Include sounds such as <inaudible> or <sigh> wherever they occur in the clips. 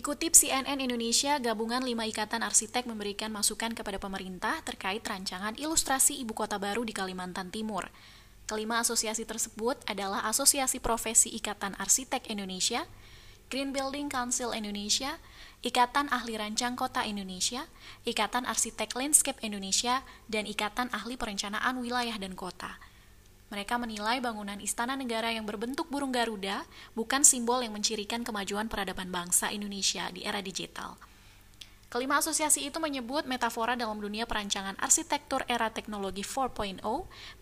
Dikutip CNN Indonesia, gabungan lima ikatan arsitek memberikan masukan kepada pemerintah terkait rancangan ilustrasi ibu kota baru di Kalimantan Timur. Kelima asosiasi tersebut adalah Asosiasi Profesi Ikatan Arsitek Indonesia, Green Building Council Indonesia, Ikatan Ahli Rancang Kota Indonesia, Ikatan Arsitek Landscape Indonesia, dan Ikatan Ahli Perencanaan Wilayah dan Kota. Mereka menilai bangunan istana negara yang berbentuk burung Garuda bukan simbol yang mencirikan kemajuan peradaban bangsa Indonesia di era digital. Kelima asosiasi itu menyebut metafora dalam dunia perancangan arsitektur era teknologi 4.0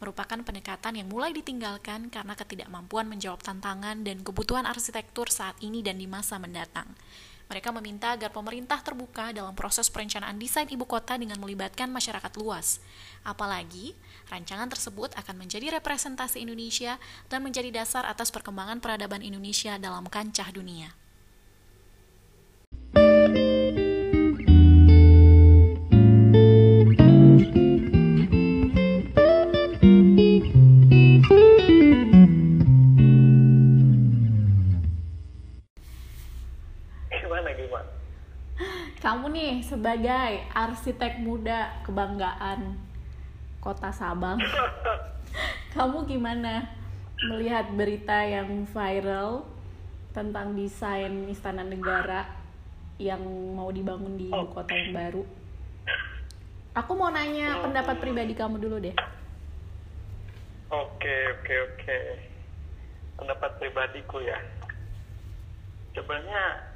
merupakan pendekatan yang mulai ditinggalkan karena ketidakmampuan menjawab tantangan dan kebutuhan arsitektur saat ini dan di masa mendatang. Mereka meminta agar pemerintah terbuka dalam proses perencanaan desain ibu kota dengan melibatkan masyarakat luas. Apalagi, rancangan tersebut akan menjadi representasi Indonesia dan menjadi dasar atas perkembangan peradaban Indonesia dalam kancah dunia. Kamu nih sebagai arsitek muda kebanggaan kota Sabang. <laughs> Kamu gimana melihat berita yang viral tentang desain istana negara yang mau dibangun di ibu kota yang baru? Aku mau nanya pendapat pribadi kamu dulu deh. Oke oke oke. Pendapat pribadiku ya. Sebenarnya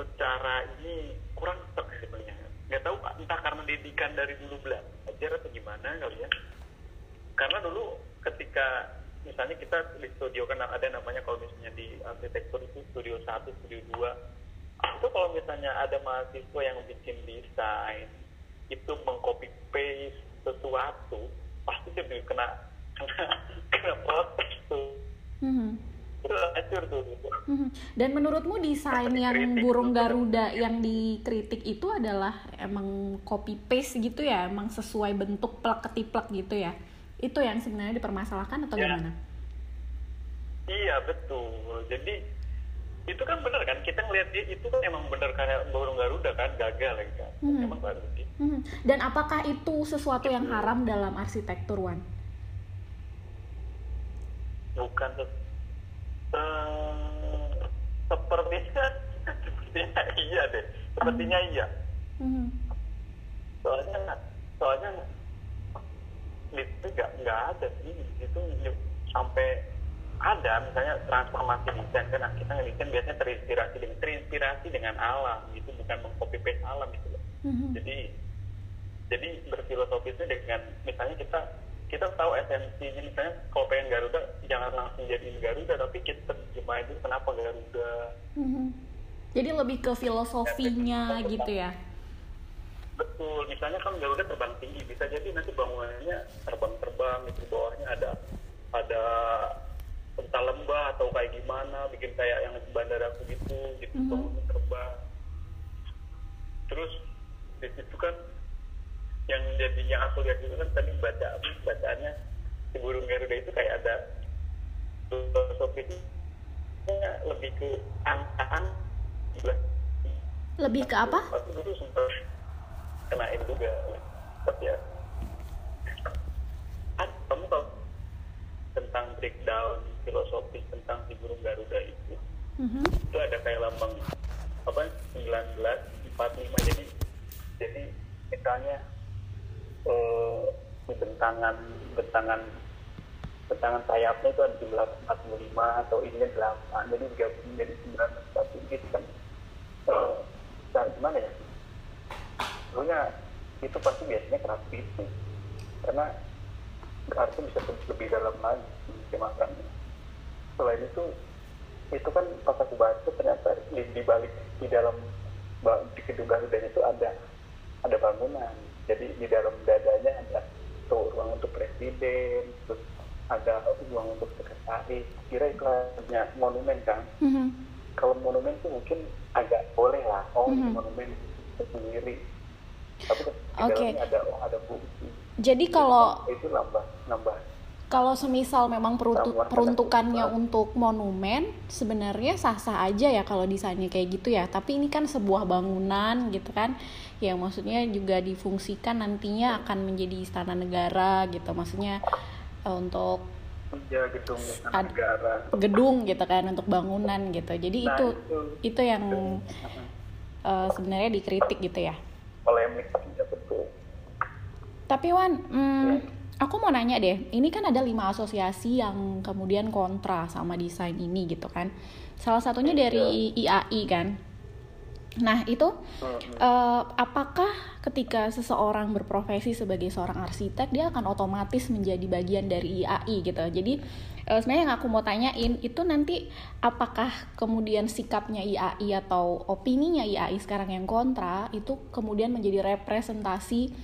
secara ini kurang stok sebenarnya. Nggak tahu entah karena didikan dari dulu belajar atau gimana kali ya. Karena dulu ketika misalnya kita di studio kan ada namanya kalau misalnya di arsitektur itu studio satu studio dua. Itu kalau misalnya ada mahasiswa yang bikin desain itu mengcopy paste sesuatu pasti dia kena kena kena protes tuh. Mm -hmm tuh mhm. Dan menurutmu desain yang burung Garuda yang dikritik itu adalah emang copy paste gitu ya, emang sesuai bentuk plak ketiplak gitu ya? Itu yang sebenarnya dipermasalahkan atau ya. gimana? Iya betul. Jadi itu kan benar kan kita ngelihat dia itu kan emang benar kayak burung Garuda kan gagal ya kan. Hmm. Emang baru Hmm. Dan apakah itu sesuatu yang haram dalam arsitektur Wan? Bukan sepertinya sepertinya <laughs> iya deh sepertinya hmm. iya hmm. soalnya soalnya itu nggak nggak ada sih itu sampai ada misalnya transformasi desain kan kita ngedesain biasanya terinspirasi dengan terinspirasi dengan alam gitu bukan mengcopy paste alam gitu loh mm-hmm. jadi jadi berfilosofi itu dengan misalnya kita kita tahu esensinya misalnya kalau pengen Garuda jangan langsung jadiin Garuda tapi kita terjemah itu kenapa Garuda mm-hmm. jadi lebih ke filosofinya ya, gitu ya betul misalnya kan Garuda terbang tinggi bisa jadi nanti bangunannya terbang-terbang di bawahnya ada ada entah lembah atau kayak gimana bikin kayak yang di bandara begitu gitu mm-hmm. bangunan terbang terus di situ kan yang jadi yang aku lihat itu kan tadi baca bacaannya si burung Garuda itu kayak ada filosofisnya lebih ke angkaan lebih ke apa? Waktu dulu sempat kenain juga ya kamu tahu tentang breakdown filosofis tentang si burung Garuda itu mm-hmm. itu ada kayak lambang apa 1945 jadi jadi misalnya eh, bentangan bentangan bentangan sayapnya itu ada jumlah 45 atau ininya 8 jadi digabung jadi 9 satu gitu kan. Eh, nah, gimana ya? Pokoknya itu pasti biasanya keras itu karena harusnya bisa lebih dalam lagi makanya selain itu itu kan pas aku baca ternyata di, di balik di dalam di Garuda itu ada ada bangunan jadi di dalam dadanya ada tuh ruang untuk presiden terus ada ruang untuk sekretaris. Kira itu hanya monumen kan? Mm-hmm. kalau monumen tuh mungkin agak boleh lah. Oh mm-hmm. monumen sendiri. Tapi di okay. dalamnya ada oh ada fungsi jadi kalau itu nambah nambah. kalau semisal memang peruntuk, peruntukannya untuk monumen sebenarnya sah-sah aja ya kalau desainnya kayak gitu ya. Tapi ini kan sebuah bangunan gitu kan yang maksudnya juga difungsikan nantinya akan menjadi istana negara gitu. Maksudnya uh, untuk ya, gedung istana negara. gedung gitu kan untuk bangunan gitu. Jadi nah, itu, itu. itu yang uh, sebenarnya dikritik gitu ya. Polemik ya betul. Tapi Wan hmm, ya. aku mau nanya deh, ini kan ada lima asosiasi yang kemudian kontra sama desain ini gitu kan. Salah satunya dari IAI kan. Nah itu uh, apakah ketika seseorang berprofesi sebagai seorang arsitek dia akan otomatis menjadi bagian dari IAI gitu. Jadi uh, sebenarnya yang aku mau tanyain itu nanti apakah kemudian sikapnya IAI atau opininya IAI sekarang yang kontra itu kemudian menjadi representasi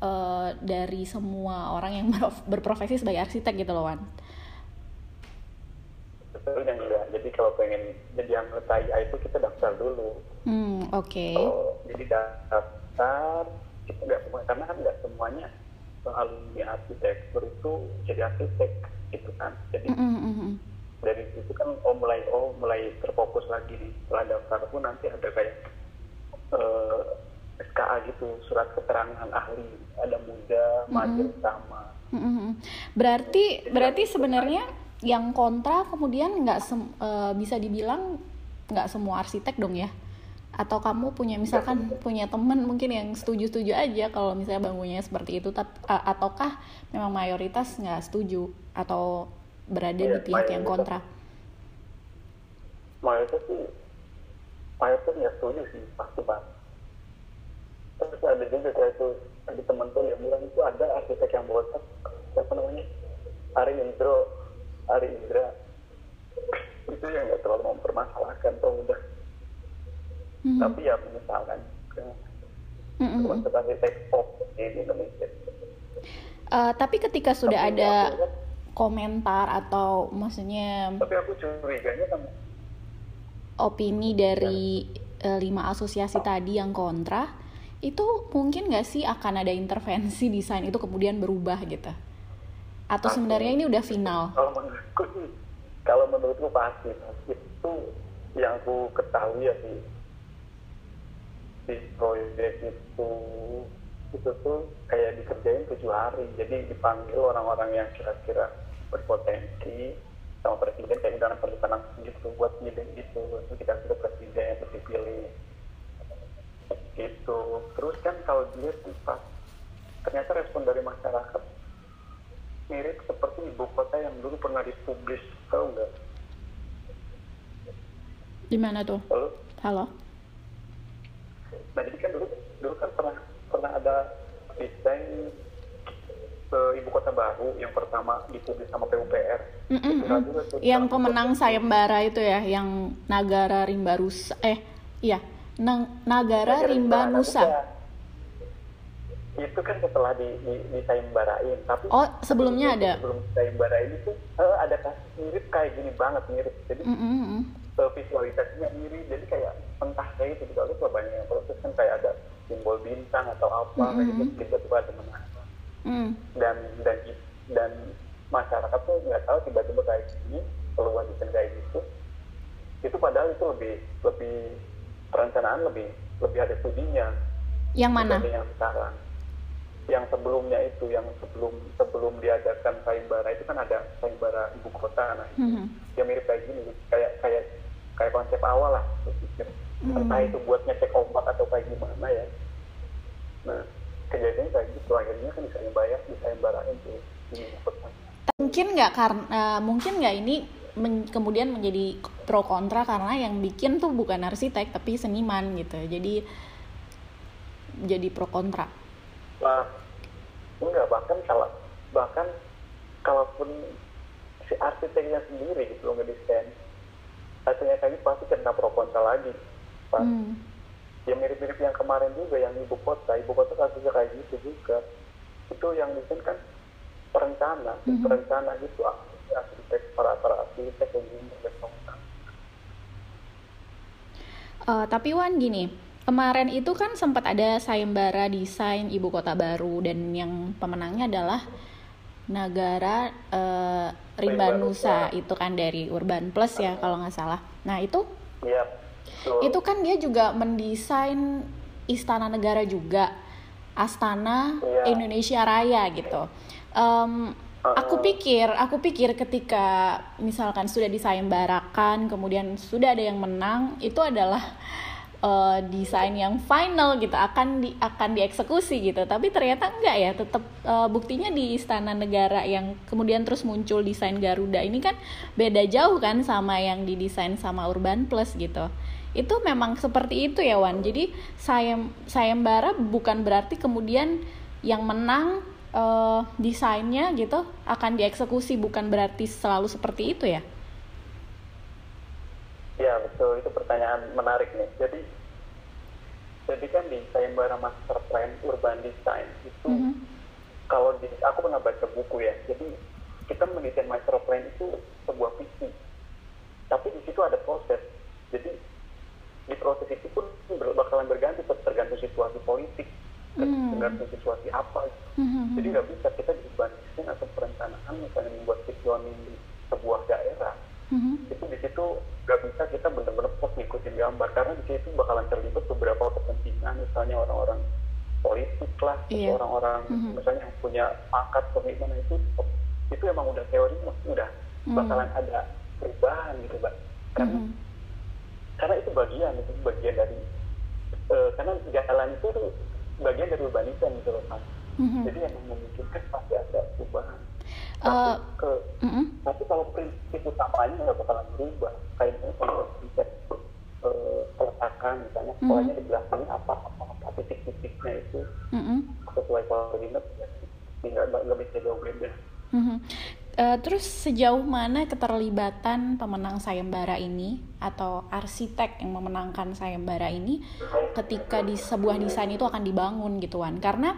uh, dari semua orang yang <laughs> berprofesi sebagai arsitek gitu loh Wan betul dan enggak jadi kalau pengen jadi anggota IA itu kita daftar dulu hmm oke okay. jadi daftar kita nggak semua karena kan nggak semuanya alumni arsitektur itu jadi arsitek gitu kan jadi mm -hmm. dari situ kan oh mulai oh mulai terfokus lagi setelah daftar pun nanti ada kayak uh, SKA gitu surat keterangan ahli ada muda mm -hmm. sama mm -hmm. berarti Jadi berarti sebenarnya yang kontra kemudian nggak uh, bisa dibilang nggak semua arsitek dong ya. Atau kamu punya misalkan ya, punya teman mungkin yang setuju-setuju aja kalau misalnya bangunnya seperti itu tapi uh, ataukah memang mayoritas nggak setuju atau berada ya, di pihak yang kontra? Mayoritas sih mayoritas nggak setuju sih pasti pak. Terus ada juga kayak itu ada teman tuh yang bilang itu ada arsitek yang botak siapa namanya Ari Indro Ari Indra itu yang nggak terlalu mempermasalahkan tuh udah mm-hmm. tapi ya misalkan mm-hmm. arsitek pop di Indonesia uh, tapi ketika sudah tapi ada kan, komentar atau maksudnya tapi aku curiganya kan opini dari ya. lima asosiasi tadi yang kontra itu mungkin nggak sih akan ada intervensi desain itu kemudian berubah gitu atau Aku, sebenarnya ini udah final kalau kalau menurutku pasti itu yang aku ketahui ya di di proyek itu itu tuh kayak dikerjain tujuh hari. Jadi dipanggil orang-orang yang kira-kira berpotensi sama presiden kayak dalam pernikahan gitu buat ide gitu. Kita sudah presiden terus dipilih. Gitu. Terus kan kalau dilihat pas ternyata respon dari masyarakat mirip seperti ibu kota yang dulu pernah dipublis tahu nggak? Di mana tuh? Halo? Halo? Nah jadi kan dulu dulu kan pernah pernah ada desain uh, ibu kota baru yang pertama dipublis sama PUPR mm -mm, mm. yang pemenang sayembara itu ya yang Nagara Rimbarus eh iya. Nang, Nagara Rimba Nusa. Itu kan setelah di, di, di sayembarain, tapi Oh, sebelumnya ada. Sebelum sayembarain itu uh, ada kasus mirip kayak gini banget mirip. Jadi mm -hmm. uh, visualisasinya mirip, jadi kayak entah kayak itu juga lupa banyak yang proses kan kayak ada simbol bintang atau apa mm -hmm. kayak gitu tiba-tiba ada menang. Mm. Dan dan dan masyarakat tuh nggak tahu tiba-tiba kayak gini keluar desain kayak gitu itu padahal itu lebih lebih perencanaan lebih lebih ada studinya yang mana yang sekarang yang sebelumnya itu yang sebelum sebelum diadakan sayembara itu kan ada sayembara ibu kota nah. Mm-hmm. yang mirip kayak gini kayak kayak kayak konsep awal lah mm-hmm. entah itu buat ngecek ombak atau kayak gimana ya. Nah kejadiannya kayak gitu akhirnya kan bisa bayar di sayembara itu di ibu kota. Mungkin nggak karena uh, mungkin nggak ini men, kemudian menjadi pro kontra karena yang bikin tuh bukan arsitek tapi seniman gitu. Jadi jadi pro kontra. Nah, enggak bahkan kalau bahkan kalaupun si arsiteknya sendiri gitu ngedesain hasilnya kayak gitu pasti kena pro kontra lagi pas hmm. ya mirip-mirip yang kemarin juga yang ibu kota ibu kota kasusnya kayak gitu juga itu yang desain kan perencana mm -hmm. perencana gitu arsitek para para arsitek yang ingin uh, tapi Wan gini kemarin itu kan sempat ada sayembara desain ibu kota baru dan yang pemenangnya adalah Negara uh, Rimba Nusa itu kan dari Urban Plus ya kalau nggak salah. Nah itu Iya. Itu kan dia juga mendesain istana negara juga, Astana ya. Indonesia Raya gitu. Um, aku pikir, aku pikir ketika misalkan sudah disayembarakan, kemudian sudah ada yang menang, itu adalah uh, desain yang final gitu akan di akan dieksekusi gitu. Tapi ternyata enggak ya tetap uh, buktinya di istana negara yang kemudian terus muncul desain Garuda ini kan beda jauh kan sama yang didesain sama Urban Plus gitu. Itu memang seperti itu ya Wan. Jadi sayem sayembara bukan berarti kemudian yang menang uh, desainnya gitu akan dieksekusi bukan berarti selalu seperti itu ya Ya betul itu pertanyaan menarik nih. Jadi jadi kan di sayembara master plan urban design itu mm -hmm. kalau di aku pernah baca buku ya. Jadi kita mendesain master plan itu sebuah visi. Tapi di situ ada proses. Jadi di proses itu pun bakalan berganti tergantung situasi politik, mm. tergantung situasi apa. Mm -hmm. Jadi nggak bisa kita di urban design atau perencanaan misalnya membuat visioning di sebuah daerah mm-hmm. itu di situ nggak bisa kita benar-benar fokus ngikutin situ bakalan terlibat beberapa kepentingan misalnya orang-orang politik lah yeah. orang-orang mm-hmm. misalnya yang punya pangkat pemimpin itu itu emang udah teori udah mm-hmm. bakalan ada perubahan gitu mbak karena mm-hmm. karena itu bagian itu bagian dari uh, karena jalan itu tuh bagian dari urbanisan gitu loh kan mm-hmm. jadi yang memungkinkan pasti ada perubahan uh, ke mm -hmm. tapi kalau prinsip utamanya nggak bakalan berubah kayak kalau konsep uh, peletakan misalnya mm -hmm. di belakangnya apa apa, apa titik-titiknya itu mm -hmm. sesuai koordinat nggak nggak bisa jauh beda. Uh, terus sejauh mana keterlibatan pemenang sayembara ini atau arsitek yang memenangkan sayembara ini ketika di sebuah desain itu akan dibangun gitu kan? Karena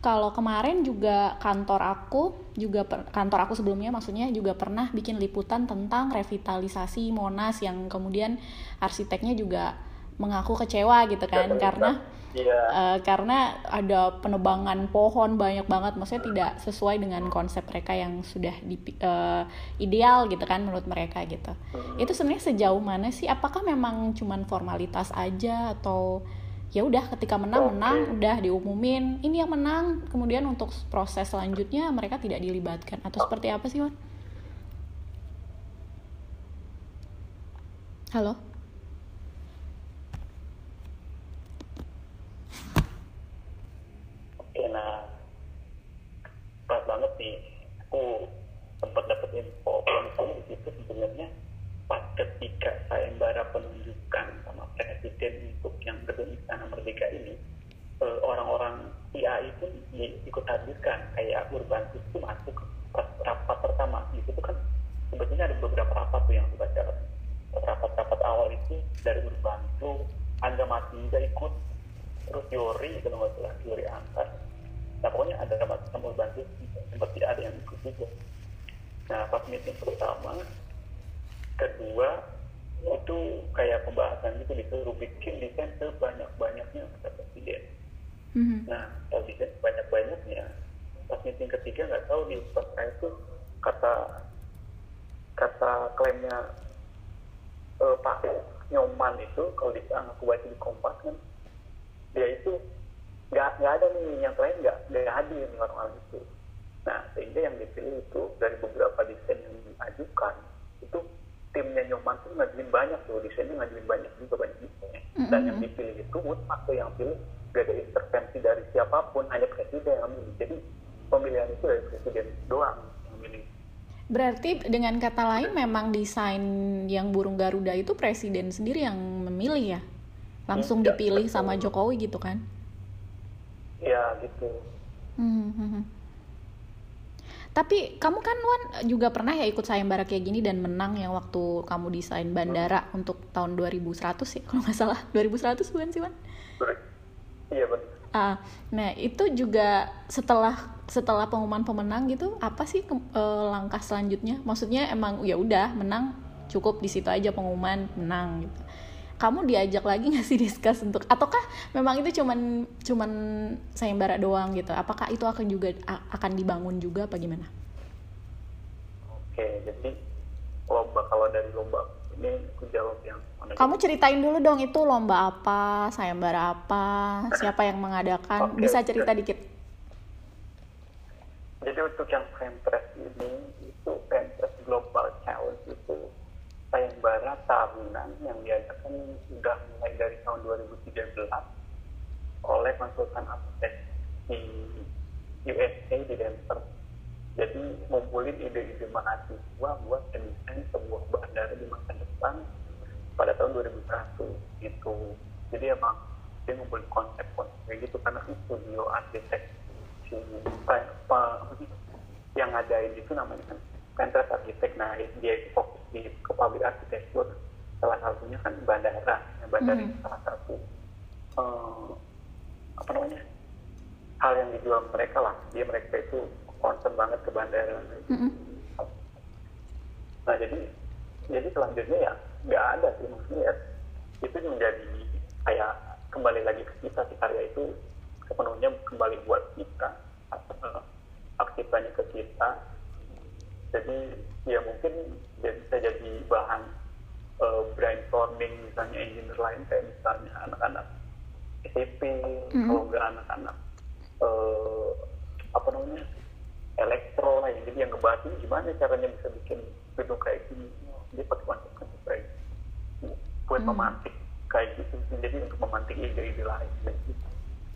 kalau kemarin juga kantor aku juga per, kantor aku sebelumnya maksudnya juga pernah bikin liputan tentang revitalisasi Monas yang kemudian arsiteknya juga mengaku kecewa gitu kan ya, karena ya. uh, karena ada penebangan pohon banyak banget maksudnya tidak sesuai dengan konsep mereka yang sudah di, uh, ideal gitu kan menurut mereka gitu hmm. itu sebenarnya sejauh mana sih apakah memang cuman formalitas aja atau ya udah ketika menang okay. menang udah diumumin ini yang menang kemudian untuk proses selanjutnya mereka tidak dilibatkan atau seperti apa sih Wan? Halo? Oke nah pas banget nih aku sempat dapet info kalau di situ sebenarnya pas ketika sayembara penunjukan sama presiden untuk yang gedung istana merdeka ini eh, orang-orang IAI pun ikut hadirkan kayak urban itu masuk rapat pertama di situ kan sebetulnya ada beberapa rapat tuh yang dibaca dari urban itu Angga Matiga ikut terus Yori kalau nggak salah Yori Angkat nah pokoknya ada rapat sama urban itu seperti ada yang ikut juga nah pas meeting pertama kedua itu kayak pembahasan gitu disuruh bikin desain sebanyak-banyaknya kata presiden. Mm-hmm. Nah, kalau desain banyak-banyaknya, pas meeting ketiga nggak tahu di peserta itu kata kata klaimnya uh, Pak Nyoman itu kalau di aku baca di Kompas kan dia itu nggak nggak ada nih yang lain nggak nggak hadir orang-orang itu. Nah sehingga yang dipilih itu dari beberapa desain yang diajukan itu timnya Nyoman tuh ngajuin banyak tuh desainnya ngajuin banyak juga banyak desainnya mm-hmm. dan yang dipilih itu mutlak tuh yang pilih gak ada intervensi dari siapa pun hanya presiden yang milih jadi pemilihan itu dari presiden doang Berarti dengan kata lain memang desain yang burung Garuda itu presiden sendiri yang memilih ya? Langsung ya, dipilih betul. sama Jokowi gitu kan? Ya gitu. Hmm, hmm, hmm. Tapi kamu kan Wan juga pernah ya ikut sayembara kayak gini dan menang yang waktu kamu desain bandara hmm. untuk tahun 2100 ya <laughs> kalau nggak salah 2100 bukan sih Wan? Iya benar. Ah, nah itu juga setelah setelah pengumuman pemenang gitu apa sih ke, e, langkah selanjutnya? Maksudnya emang ya udah menang cukup di situ aja pengumuman menang gitu. Kamu diajak lagi nggak sih diskus untuk ataukah memang itu cuman cuman sayembara doang gitu? Apakah itu akan juga akan dibangun juga apa gimana? Oke jadi lomba kalau dari lomba ini aku jawab yang mana kamu ceritain dulu dong itu lomba apa sayembara apa siapa yang mengadakan? Okay, bisa cerita okay. dikit jadi untuk yang Fempress ini itu Fempress Global Challenge itu sayembara tahunan yang diadakan sudah mulai dari tahun 2013 oleh konsultan arsitek di USA di Denver. Jadi ngumpulin ide-ide mahasiswa buat mendesain sebuah bandara di masa depan pada tahun 2001 gitu. Jadi emang dia ngumpulin konsep-konsep gitu karena kan studio arsitek si yang ada itu namanya kan Pinterest Arsitek. Nah dia itu fokus di ke public arsitektur. Salah satunya kan bandara. Ya, bandara mm. salah satu uh, apa namanya hal yang dijual mereka lah. Dia mereka itu concern banget ke bandara. Mm-hmm. nah jadi jadi selanjutnya ya nggak ada sih. Maksudnya ya itu menjadi kayak kembali lagi ke kita si karya itu sepenuhnya kembali buat kita aktifnya ke kita jadi ya mungkin dia bisa jadi bahan uh, brainstorming misalnya engineer lain kayak misalnya anak-anak SMP mm-hmm. kalau nggak anak-anak uh, apa namanya elektro lah ya. jadi yang ngebahas ini gimana caranya bisa bikin gedung kayak gini dia pakai konsep-konsep kayak buat hmm. memantik kayak gitu jadi untuk memantik ide-ide lain gitu.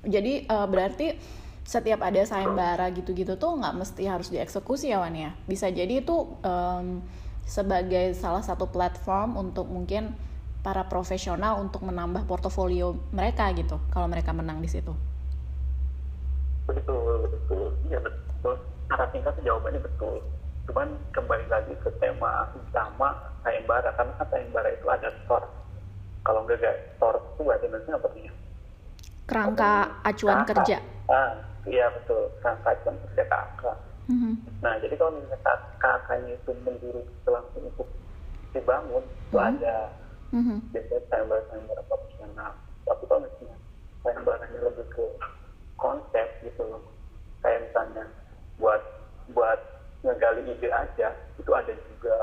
Jadi uh, berarti setiap ada sayembara gitu-gitu tuh nggak mesti harus dieksekusi ya Wan ya? Bisa jadi itu um, sebagai salah satu platform untuk mungkin para profesional untuk menambah portofolio mereka gitu kalau mereka menang di situ. Betul betul. Iya betul. Secara singkat jawabannya betul. Cuman kembali lagi ke tema utama sayembara karena kan sayembara itu ada store. Kalau nggak ada store itu bahasa Indonesia apa kerangka acuan kerja ah iya betul kerangka acuan kerja kakak mm-hmm. nah jadi kalau misalnya kakaknya itu menjurus langsung untuk dibangun mm-hmm. itu ada mm-hmm. biasanya sayembara sayembara profesional tapi kalau misalnya sayembaranya lebih ke konsep gitu loh kayak misalnya buat buat ngegali ide aja itu ada juga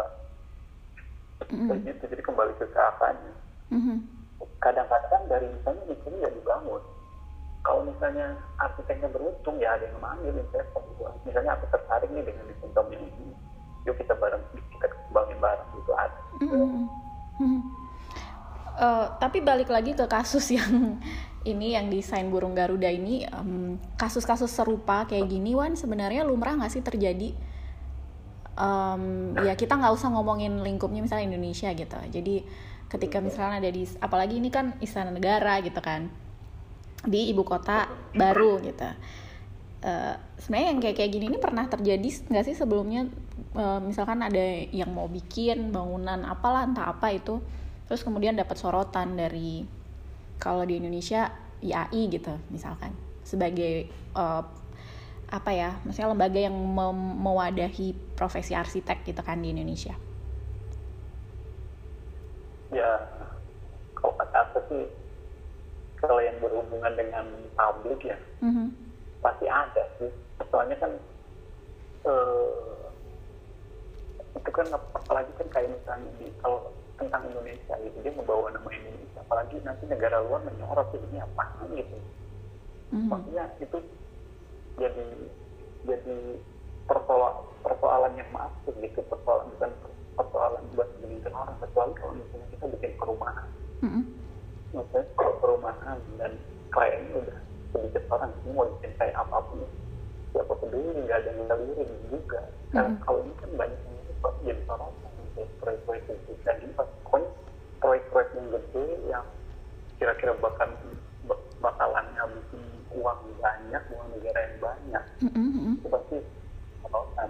mm-hmm. gitu jadi kembali ke keakannya mm-hmm. Kadang-kadang dari misalnya misalnya ya dibangun. Kalau misalnya arsiteknya beruntung ya ada yang manggil investor. Misalnya aku tertarik nih dengan desain yang ini. Yuk kita bareng kita kembangin bareng itu ada. Mm-hmm. Mm-hmm. Uh, tapi balik lagi ke kasus <laughs> yang ini yang desain burung Garuda ini kasus-kasus um, serupa kayak gini Wan sebenarnya lumrah nggak sih terjadi? Um, ya kita nggak usah ngomongin lingkupnya misalnya Indonesia gitu. Jadi ketika misalnya ada di apalagi ini kan istana negara gitu kan di ibu kota baru gitu. Uh, sebenarnya yang kayak kayak gini ini pernah terjadi nggak sih sebelumnya? Uh, misalkan ada yang mau bikin bangunan apalah entah apa itu terus kemudian dapat sorotan dari kalau di Indonesia IAI gitu misalkan. Sebagai uh, apa ya maksudnya lembaga yang mewadahi profesi arsitek gitu kan di Indonesia ya kalau kata aku sih kalau yang berhubungan dengan publik ya mm-hmm. pasti ada sih soalnya kan uh, itu kan apalagi kan kayak misalnya di kalau tentang Indonesia gitu dia membawa nama Indonesia apalagi nanti negara luar menyorot ini apa gitu mm-hmm. maksudnya itu jadi jadi persoalan persoalan yang masuk gitu persoalan bukan persoalan buat segelintir orang kecuali kalau misalnya kita bikin perumahan mm-hmm. maksudnya kalau perumahan dan kliennya udah sedikit orang ini mau bikin kayak apa pun siapa peduli nggak ada yang ngelirin juga karena mm-hmm. kalau ini kan banyak yang jadi sorotan proyek-proyek itu dan ini pokoknya proyek-proyek yang gede yang kira-kira bakal bakalan ngabisin uang banyak uang negara yang banyak mm-hmm. itu pasti perotan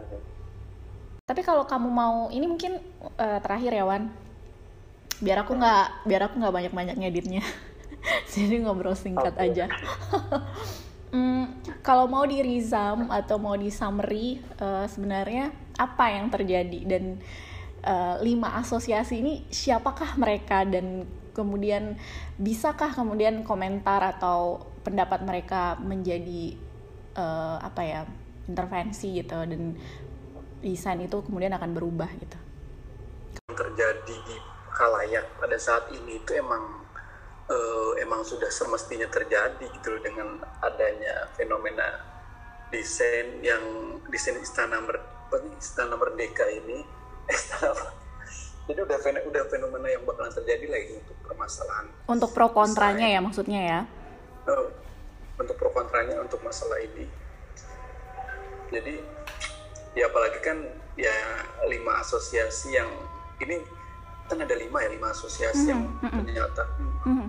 tapi kalau kamu mau ini mungkin uh, terakhir ya Wan. Biar aku nggak biar aku nggak banyak banyak ngeditnya. <laughs> Jadi ngobrol singkat okay. aja. <laughs> Hmm, kalau mau di resum atau mau di summary uh, sebenarnya apa yang terjadi? Dan uh, lima asosiasi ini siapakah mereka? Dan kemudian bisakah kemudian komentar atau pendapat mereka menjadi uh, apa ya intervensi gitu? Dan desain itu kemudian akan berubah gitu. Terjadi di kalayak pada saat ini itu emang uh, emang sudah semestinya terjadi gitu loh dengan adanya fenomena desain yang desain istana mer, istana merdeka ini. <laughs> Istana jadi udah udah fenomena yang bakalan terjadi lagi untuk permasalahan untuk pro kontranya ya maksudnya ya? Uh, untuk pro kontranya untuk masalah ini. Jadi ya apalagi kan ya lima asosiasi yang ini kan ada lima ya lima asosiasi mm -hmm. yang ternyata mm -hmm.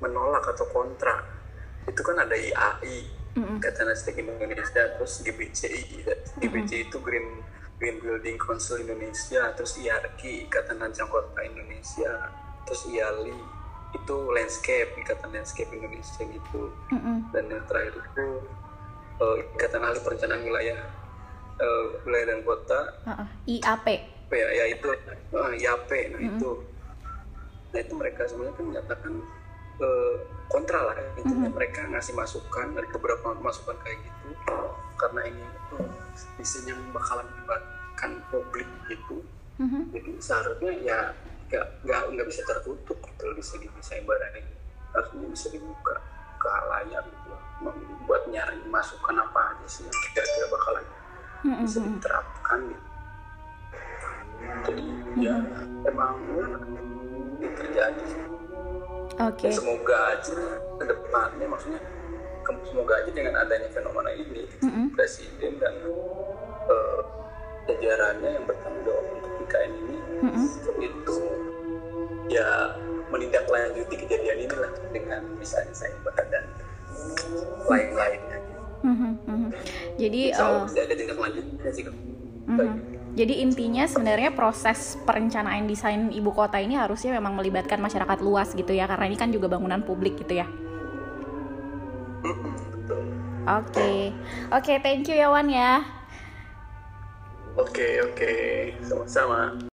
menolak atau kontra itu kan ada IAI mm -hmm. Kata Indonesia terus GBCI GBCI mm -hmm. itu Green Green Building Council Indonesia terus IARKI Ikatan Rancang Kota Indonesia terus IALI itu landscape Ikatan Landscape Indonesia gitu mm -hmm. dan yang terakhir itu uh, Ikatan Ahli Perencanaan Wilayah uh, Wilayah dan Kota uh -uh. IAP ya, ya itu uh, YAP nah mm-hmm. itu nah itu mereka sebenarnya kan menyatakan uh, kontra lah intinya mm-hmm. mereka ngasih masukan dari beberapa masukan kayak gitu karena ini uh, isinya bakalan melibatkan publik gitu mm-hmm. jadi seharusnya ya nggak nggak nggak bisa tertutup gitu bisa bisa ibaratnya harusnya bisa dibuka ke layar gitu membuat nyari masukan apa aja sih yang kira-kira bakalan mm-hmm. bisa diterapkan gitu jadi ya emang ini terjadi okay. semoga aja ke depannya maksudnya semoga aja dengan adanya fenomena ini mm -hmm. presiden dan uh, jajarannya yang bertanggung jawab untuk IKN ini mm -hmm. itu ya menindaklanjuti kejadian ini lah dengan misalnya saya dan lain-lainnya. Jadi uh, ada tindak lanjutnya sih. Mm -hmm. Jadi intinya sebenarnya proses perencanaan desain ibu kota ini harusnya memang melibatkan masyarakat luas gitu ya karena ini kan juga bangunan publik gitu ya. Oke, okay. oke, okay, thank you ya Wan ya. Oke, okay, oke, okay. sama-sama.